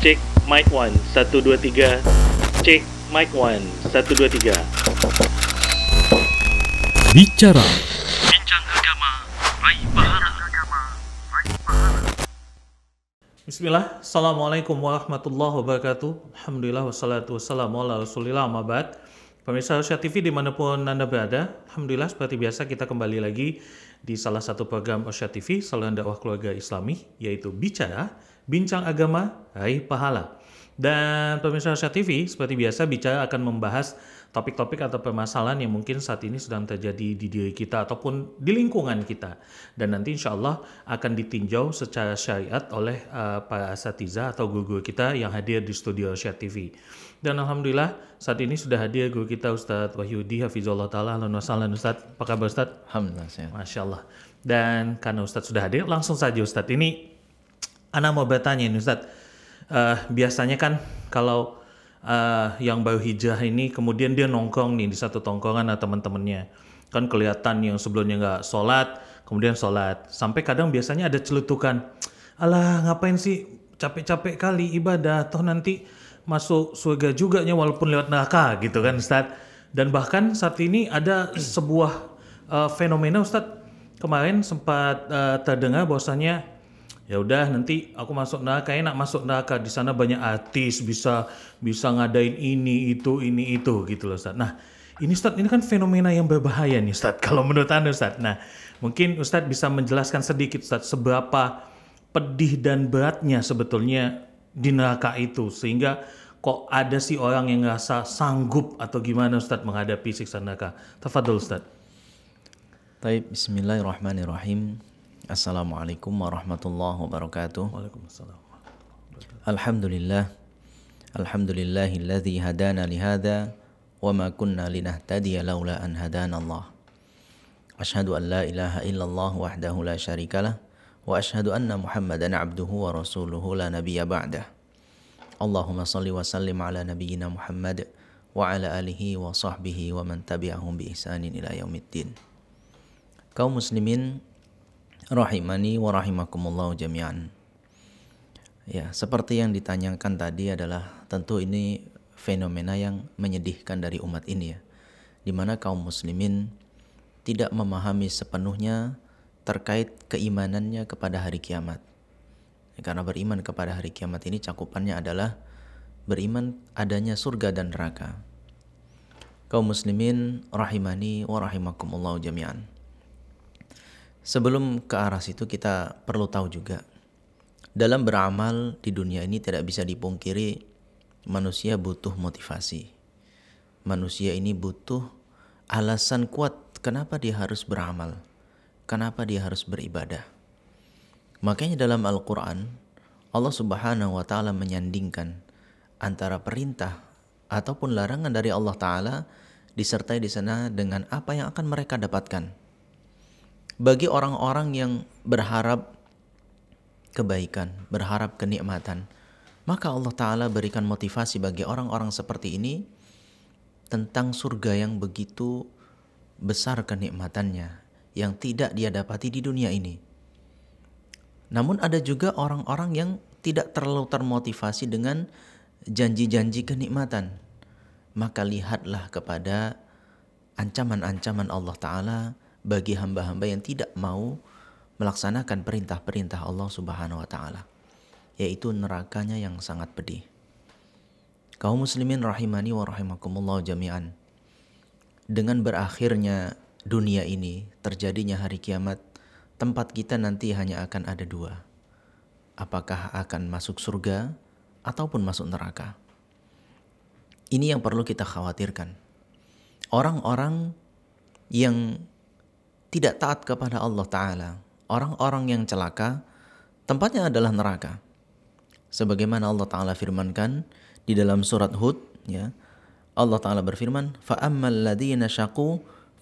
Cek mic 1 1 2 3. Cek mic 1 1 2 3. Bicara Bincang agama, raih pahala. Bismillah, Assalamualaikum warahmatullahi wabarakatuh Alhamdulillah wassalatu wassalamu ala rasulillah Mabad Pemirsa Rusia TV di mana pun Anda berada Alhamdulillah seperti biasa kita kembali lagi di salah satu program Osha TV saluran dakwah keluarga islami yaitu Bicara, Bincang Agama, Raih Pahala. Dan pemirsa Osha TV seperti biasa Bicara akan membahas topik-topik atau permasalahan yang mungkin saat ini sedang terjadi di diri kita ataupun di lingkungan kita. Dan nanti insya Allah akan ditinjau secara syariat oleh uh, para asatiza atau guru-guru kita yang hadir di studio Syar TV dan Alhamdulillah saat ini sudah hadir guru kita Ustadz Wahyudi Hafizullah Ta'ala. Halo wassalam Ustadz. Apa kabar Ustadz? Alhamdulillah. Masya Allah. Dan karena Ustadz sudah hadir langsung saja Ustadz. Ini Ana mau bertanya ini Ustadz. Eh, biasanya kan kalau uh, yang baru hijrah ini kemudian dia nongkrong nih di satu tongkrongan atau teman-temannya. Kan kelihatan yang sebelumnya nggak sholat kemudian sholat. Sampai kadang biasanya ada celutukan. Alah ngapain sih capek-capek kali ibadah? Toh nanti masuk surga juga nya walaupun lewat neraka gitu kan Ustaz dan bahkan saat ini ada sebuah uh, fenomena Ustaz kemarin sempat uh, terdengar bahwasanya ya udah nanti aku masuk neraka enak masuk neraka di sana banyak artis bisa bisa ngadain ini itu ini itu gitu loh Ustaz. Nah ini Ustaz ini kan fenomena yang berbahaya nih Ustaz kalau menurut anda Ustaz. Nah mungkin Ustaz bisa menjelaskan sedikit Ustaz seberapa pedih dan beratnya sebetulnya di neraka itu sehingga kok ada sih orang yang ngerasa sanggup atau gimana Ustaz menghadapi siksa neraka. Tafadhol Ustaz. Baik, bismillahirrahmanirrahim. Assalamualaikum warahmatullahi wabarakatuh. Waalaikumsalam. Alhamdulillah. Alhamdulillahilladzi hadana lihada wa ma kunna linahtadiya laula an hadana Allah. Ashhadu an la ilaha illallah wahdahu la syarikalah wa ashhadu anna Muhammadan abduhu wa rasuluhu la nabiyya ba'dah. Allahumma salli wa sallim ala nabiyyina Muhammad wa ala alihi wa sahbihi wa man tabi'ahum bi ihsanin ila yaumiddin. Kaum muslimin rahimani wa rahimakumullah jami'an. Ya, seperti yang ditanyakan tadi adalah tentu ini fenomena yang menyedihkan dari umat ini ya. Di mana kaum muslimin tidak memahami sepenuhnya terkait keimanannya kepada hari kiamat. Karena beriman kepada hari kiamat ini cakupannya adalah beriman adanya surga dan neraka. Kaum muslimin rahimani wa rahimakumullah jami'an. Sebelum ke arah situ kita perlu tahu juga dalam beramal di dunia ini tidak bisa dipungkiri manusia butuh motivasi. Manusia ini butuh alasan kuat kenapa dia harus beramal, kenapa dia harus beribadah. Makanya dalam Al-Qur'an Allah Subhanahu wa taala menyandingkan antara perintah ataupun larangan dari Allah taala disertai di sana dengan apa yang akan mereka dapatkan bagi orang-orang yang berharap kebaikan, berharap kenikmatan, maka Allah Ta'ala berikan motivasi bagi orang-orang seperti ini tentang surga yang begitu besar kenikmatannya yang tidak dia dapati di dunia ini. Namun ada juga orang-orang yang tidak terlalu termotivasi dengan janji-janji kenikmatan. Maka lihatlah kepada ancaman-ancaman Allah Ta'ala bagi hamba-hamba yang tidak mau melaksanakan perintah-perintah Allah Subhanahu wa taala yaitu nerakanya yang sangat pedih. Kaum muslimin rahimani wa rahimakumullah jami'an. Dengan berakhirnya dunia ini, terjadinya hari kiamat, tempat kita nanti hanya akan ada dua. Apakah akan masuk surga ataupun masuk neraka? Ini yang perlu kita khawatirkan. Orang-orang yang tidak taat kepada Allah Ta'ala, orang-orang yang celaka, tempatnya adalah neraka. Sebagaimana Allah Ta'ala firmankan di dalam surat Hud, ya, Allah Ta'ala berfirman, فَأَمَّا الَّذِينَ شَقُوا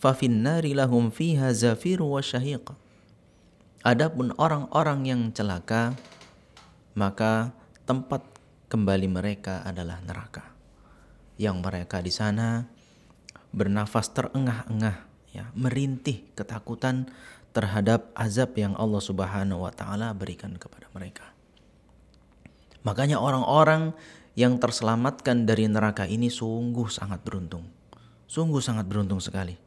فَفِي النَّارِ لَهُمْ فِيهَا زَفِيرُ وَشَهِيقَ Adapun orang-orang yang celaka, maka tempat kembali mereka adalah neraka. Yang mereka di sana bernafas terengah-engah ya, merintih ketakutan terhadap azab yang Allah Subhanahu wa taala berikan kepada mereka. Makanya orang-orang yang terselamatkan dari neraka ini sungguh sangat beruntung. Sungguh sangat beruntung sekali.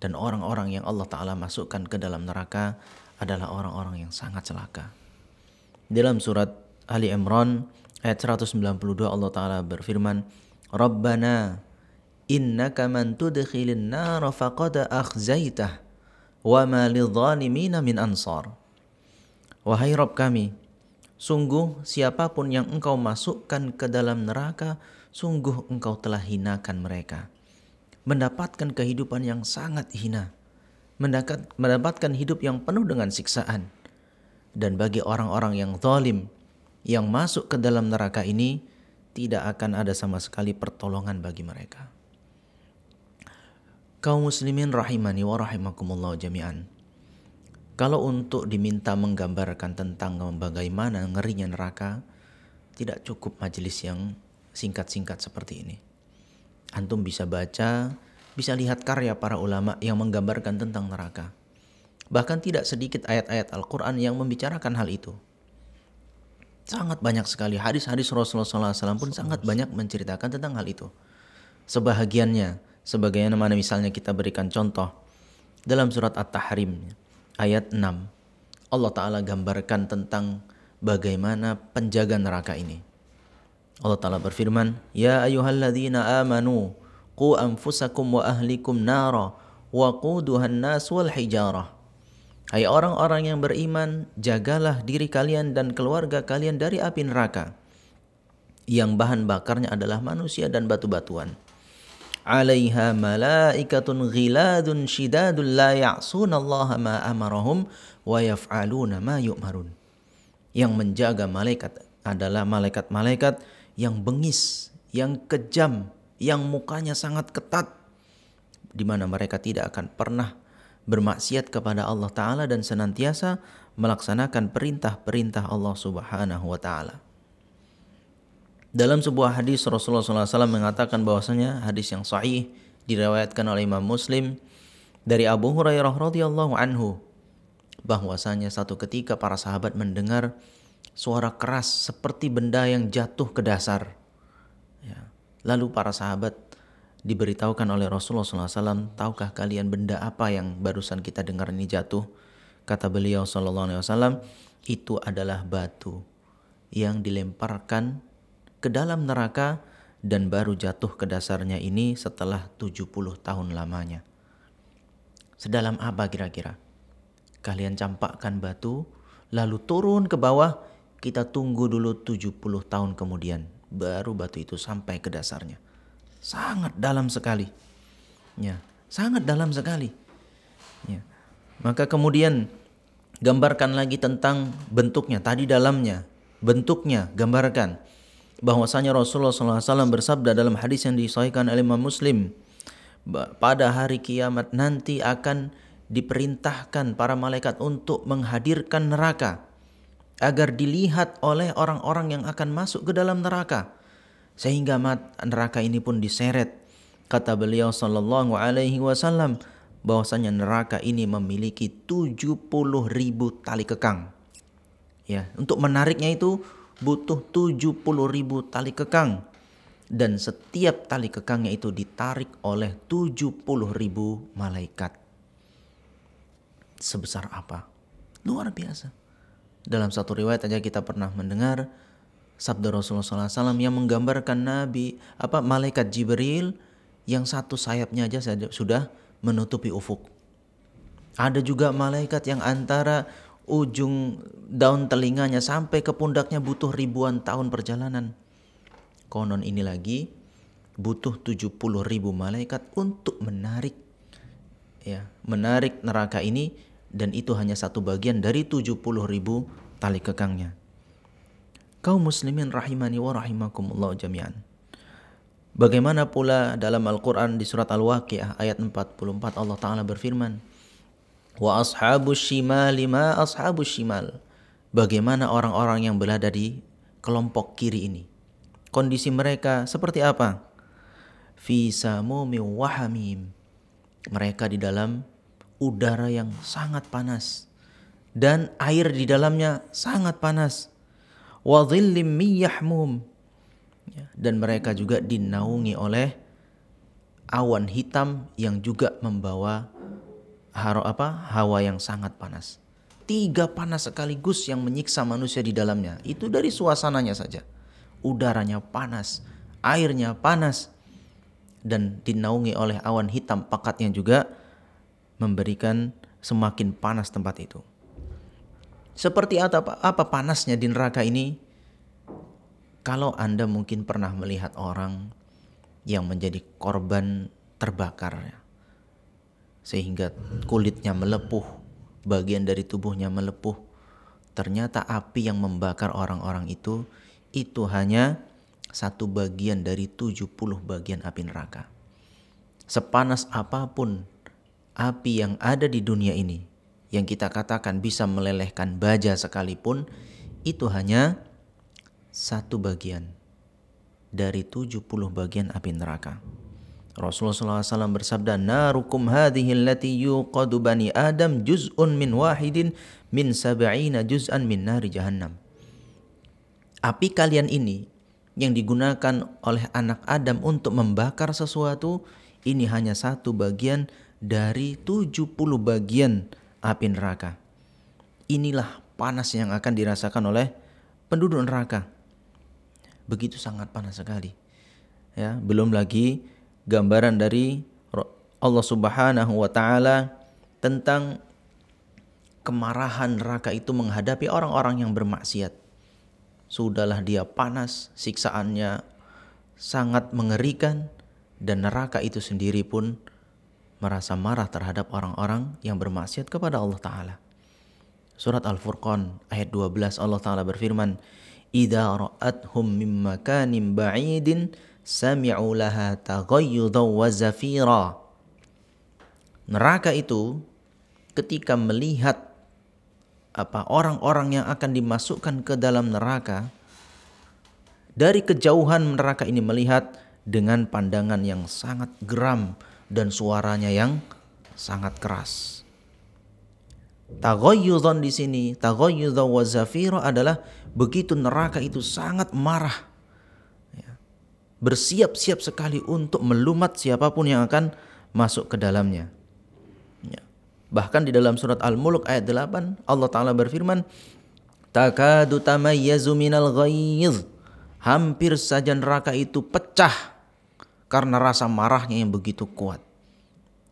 Dan orang-orang yang Allah Ta'ala masukkan ke dalam neraka adalah orang-orang yang sangat celaka. Dalam surat Ali Imran ayat 192 Allah Ta'ala berfirman, Rabbana innaka man tudkhilin nar faqad akhzaitah wa ma lidzalimina min ansar. Wahai Rabb kami, sungguh siapa pun yang engkau masukkan ke dalam neraka, sungguh engkau telah hinakan mereka. Mendapatkan kehidupan yang sangat hina. Mendapatkan hidup yang penuh dengan siksaan. Dan bagi orang-orang yang zalim, yang masuk ke dalam neraka ini, tidak akan ada sama sekali pertolongan bagi mereka. Kaum muslimin rahimani wa rahimakumullah jami'an. Kalau untuk diminta menggambarkan tentang bagaimana ngerinya neraka, tidak cukup majelis yang singkat-singkat seperti ini. Antum bisa baca, bisa lihat karya para ulama yang menggambarkan tentang neraka. Bahkan tidak sedikit ayat-ayat Al-Quran yang membicarakan hal itu. Sangat banyak sekali hadis-hadis Rasulullah SAW pun sangat banyak menceritakan tentang hal itu. Sebahagiannya, sebagaimana mana misalnya kita berikan contoh dalam surat At-Tahrim ayat 6 Allah Ta'ala gambarkan tentang bagaimana penjaga neraka ini. Allah Ta'ala berfirman, Ya ayuhalladzina amanu, qu anfusakum wa ahlikum nara, wa quduhan nas wal hijarah. Hai orang-orang yang beriman, jagalah diri kalian dan keluarga kalian dari api neraka, yang bahan bakarnya adalah manusia dan batu-batuan alaiha malaikatun ghiladun shidadun la ya'sunallaha ma amarahum wa yaf'aluna ma yu'marun. Yang menjaga malaikat adalah malaikat-malaikat yang bengis, yang kejam, yang mukanya sangat ketat di mana mereka tidak akan pernah bermaksiat kepada Allah Ta'ala dan senantiasa melaksanakan perintah-perintah Allah Subhanahu wa Ta'ala. Dalam sebuah hadis Rasulullah SAW mengatakan bahwasanya hadis yang sahih diriwayatkan oleh Imam Muslim dari Abu Hurairah radhiyallahu anhu bahwasanya satu ketika para sahabat mendengar suara keras seperti benda yang jatuh ke dasar. Ya. Lalu para sahabat diberitahukan oleh Rasulullah SAW, tahukah kalian benda apa yang barusan kita dengar ini jatuh? Kata beliau SAW, itu adalah batu yang dilemparkan ke dalam neraka dan baru jatuh ke dasarnya ini setelah 70 tahun lamanya. Sedalam apa kira-kira? Kalian campakkan batu, lalu turun ke bawah, kita tunggu dulu 70 tahun kemudian, baru batu itu sampai ke dasarnya. Sangat dalam sekali. Ya, sangat dalam sekali. Ya. Maka kemudian gambarkan lagi tentang bentuknya, tadi dalamnya, bentuknya, gambarkan bahwasanya Rasulullah SAW bersabda dalam hadis yang disahihkan oleh Imam Muslim pada hari kiamat nanti akan diperintahkan para malaikat untuk menghadirkan neraka agar dilihat oleh orang-orang yang akan masuk ke dalam neraka sehingga neraka ini pun diseret kata beliau sallallahu alaihi wasallam bahwasanya neraka ini memiliki 70 ribu tali kekang. Ya untuk menariknya itu butuh 70 ribu tali kekang. Dan setiap tali kekangnya itu ditarik oleh 70 ribu malaikat. Sebesar apa? Luar biasa. Dalam satu riwayat aja kita pernah mendengar sabda Rasulullah SAW yang menggambarkan Nabi apa malaikat Jibril yang satu sayapnya aja sudah menutupi ufuk. Ada juga malaikat yang antara ujung daun telinganya sampai ke pundaknya butuh ribuan tahun perjalanan. Konon ini lagi butuh 70 ribu malaikat untuk menarik ya, menarik neraka ini dan itu hanya satu bagian dari 70 ribu tali kekangnya. Kaum muslimin rahimani wa rahimakumullah jami'an. Bagaimana pula dalam Al-Quran di surat Al-Waqi'ah ayat 44 Allah Ta'ala berfirman, Wa ashabus shimal ma ashabus shimal. Bagaimana orang-orang yang berada di kelompok kiri ini? Kondisi mereka seperti apa? Fi samumi wahamim. Mereka di dalam udara yang sangat panas dan air di dalamnya sangat panas. wa dhillim. Ya, dan mereka juga dinaungi oleh awan hitam yang juga membawa haro apa hawa yang sangat panas. Tiga panas sekaligus yang menyiksa manusia di dalamnya. Itu dari suasananya saja. Udaranya panas, airnya panas, dan dinaungi oleh awan hitam pekat yang juga memberikan semakin panas tempat itu. Seperti apa, apa panasnya di neraka ini? Kalau Anda mungkin pernah melihat orang yang menjadi korban terbakar ya. Sehingga kulitnya melepuh, bagian dari tubuhnya melepuh. Ternyata api yang membakar orang-orang itu itu hanya satu bagian dari 70 bagian api neraka. Sepanas apa pun api yang ada di dunia ini yang kita katakan bisa melelehkan baja sekalipun itu hanya satu bagian dari 70 bagian api neraka. Rasulullah SAW bersabda, Narukum hadhihi allati yuqadu bani Adam juz'un min wahidin min sab'ina juz'an min nari jahannam. Api kalian ini yang digunakan oleh anak Adam untuk membakar sesuatu, ini hanya satu bagian dari 70 bagian api neraka. Inilah panas yang akan dirasakan oleh penduduk neraka begitu sangat panas sekali. Ya, belum lagi gambaran dari Allah Subhanahu wa taala tentang kemarahan neraka itu menghadapi orang-orang yang bermaksiat. Sudahlah dia panas, siksaannya sangat mengerikan dan neraka itu sendiri pun merasa marah terhadap orang-orang yang bermaksiat kepada Allah taala. Surat Al-Furqan ayat 12 Allah taala berfirman, idza ra'athum min makanin ba'idin sami'u laha wa zafira. Neraka itu ketika melihat apa orang-orang yang akan dimasukkan ke dalam neraka dari kejauhan neraka ini melihat dengan pandangan yang sangat geram dan suaranya yang sangat keras. Taghayyudan di sini, taghayyudan wa zafira adalah begitu neraka itu sangat marah. Bersiap-siap sekali untuk melumat siapa pun yang akan masuk ke dalamnya. Ya. Bahkan di dalam surat Al-Mulk ayat 8 Allah Ta'ala berfirman Takadu tamayyazu minal ghayz Hampir saja neraka itu pecah karena rasa marahnya yang begitu kuat.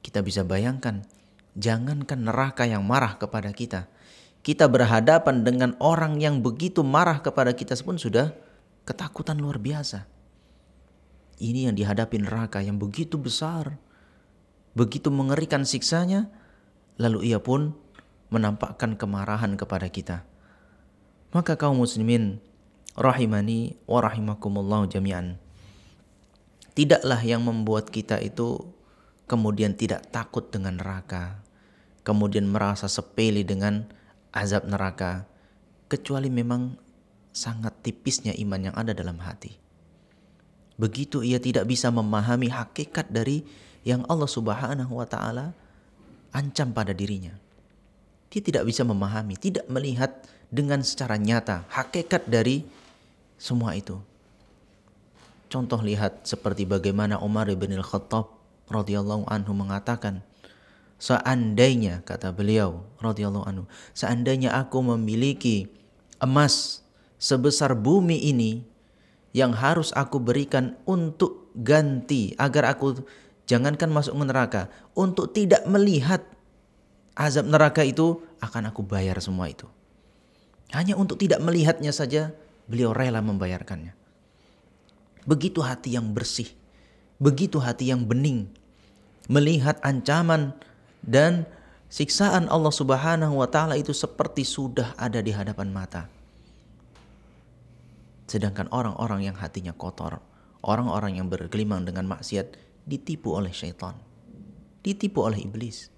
Kita bisa bayangkan Jangankan neraka yang marah kepada kita. Kita berhadapan dengan orang yang begitu marah kepada kita pun sudah ketakutan luar biasa. Ini yang dihadapi neraka yang begitu besar. Begitu mengerikan siksanya. Lalu ia pun menampakkan kemarahan kepada kita. Maka kaum muslimin rahimani wa rahimakumullah jami'an. Tidaklah yang membuat kita itu kemudian tidak takut dengan neraka kemudian merasa sepele dengan azab neraka kecuali memang sangat tipisnya iman yang ada dalam hati. Begitu ia tidak bisa memahami hakikat dari yang Allah Subhanahu wa taala ancam pada dirinya. Dia tidak bisa memahami, tidak melihat dengan secara nyata hakikat dari semua itu. Contoh lihat seperti bagaimana Umar bin Al-Khattab radhiyallahu anhu mengatakan, Seandainya kata beliau radhiyallahu anhu, seandainya aku memiliki emas sebesar bumi ini yang harus aku berikan untuk ganti agar aku jangankan masuk neraka, untuk tidak melihat azab neraka itu akan aku bayar semua itu. Hanya untuk tidak melihatnya saja beliau rela membayarkannya. Begitu hati yang bersih, begitu hati yang bening, melihat ancaman dan siksaan Allah Subhanahu wa taala itu seperti sudah ada di hadapan mata. Sedangkan orang-orang yang hatinya kotor, orang-orang yang bergelimang dengan maksiat ditipu oleh syaitan. Ditipu oleh iblis.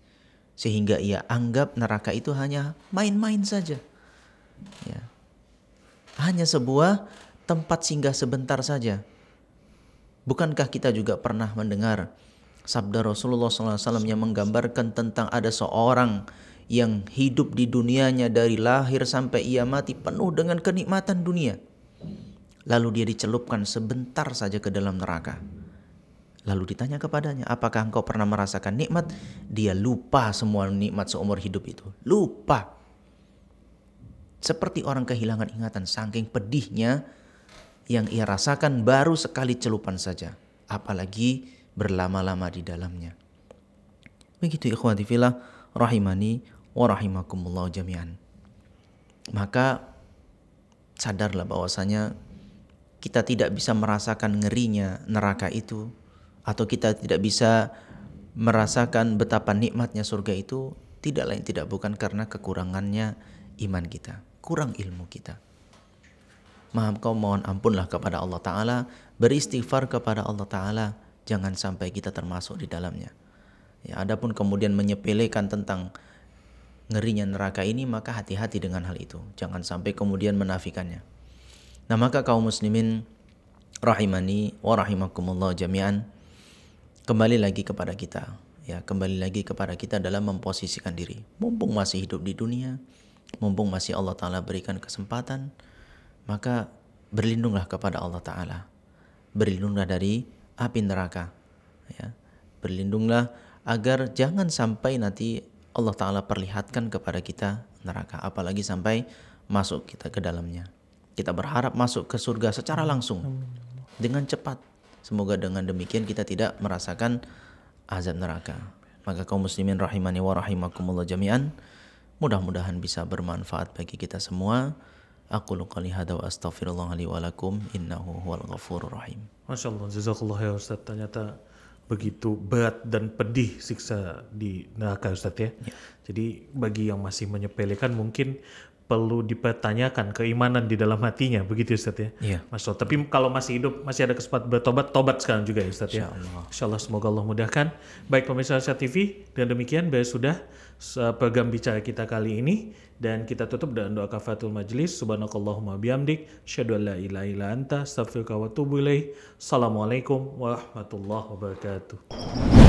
Sehingga ia anggap neraka itu hanya main-main saja. Ya. Hanya sebuah tempat singgah sebentar saja. Bukankah kita juga pernah mendengar sabda Rasulullah SAW yang menggambarkan tentang ada seorang yang hidup di dunianya dari lahir sampai ia mati penuh dengan kenikmatan dunia. Lalu dia dicelupkan sebentar saja ke dalam neraka. Lalu ditanya kepadanya, apakah engkau pernah merasakan nikmat? Dia lupa semua nikmat seumur hidup itu. Lupa. Seperti orang kehilangan ingatan saking pedihnya yang ia rasakan baru sekali celupan saja. Apalagi berlama-lama di dalamnya. Begitu ikhwati filah rahimani wa rahimakumullah jami'an. Maka sadarlah bahwasanya kita tidak bisa merasakan ngerinya neraka itu atau kita tidak bisa merasakan betapa nikmatnya surga itu tidak lain tidak bukan karena kekurangannya iman kita, kurang ilmu kita. Maaf kau mohon ampunlah kepada Allah Ta'ala, beristighfar kepada Allah Ta'ala, jangan sampai kita termasuk di dalamnya. Ya, adapun kemudian menyepelekan tentang ngerinya neraka ini maka hati-hati dengan hal itu. Jangan sampai kemudian menafikannya. Nah, maka kaum muslimin rahimani wa rahimakumullah jami'an kembali lagi kepada kita ya kembali lagi kepada kita dalam memposisikan diri mumpung masih hidup di dunia mumpung masih Allah taala berikan kesempatan maka berlindunglah kepada Allah taala berlindunglah dari api neraka ya berlindunglah agar jangan sampai nanti Allah Ta'ala perlihatkan kepada kita neraka. Apalagi sampai masuk kita ke dalamnya. Kita berharap masuk ke surga secara langsung. Dengan cepat. Semoga dengan demikian kita tidak merasakan azab neraka. Maka kaum muslimin rahimani wa rahimakumullah jami'an. Mudah-mudahan bisa bermanfaat bagi kita semua. Aku qali hada wa astaghfirullah li wa lakum innahu huwal ghafurur rahim. Masya Allah, jazakallah ya Ustaz. Ternyata begitu berat dan pedih siksa di neraka Ustaz ya. ya. Jadi bagi yang masih menyepelekan mungkin perlu dipertanyakan keimanan di dalam hatinya begitu Ustaz ya. Iya. Masya Allah. Tapi kalau masih hidup masih ada kesempatan bertobat, tobat sekarang juga ya Ustaz ya. Insya Allah. semoga Allah mudahkan. Baik pemirsa Asia TV dan demikian biar sudah program bicara kita kali ini dan kita tutup dengan doa kafatul majlis subhanakallahumma bihamdik syadu la ilaha illa anta astaghfiruka wa atubu ilaih assalamualaikum warahmatullahi wabarakatuh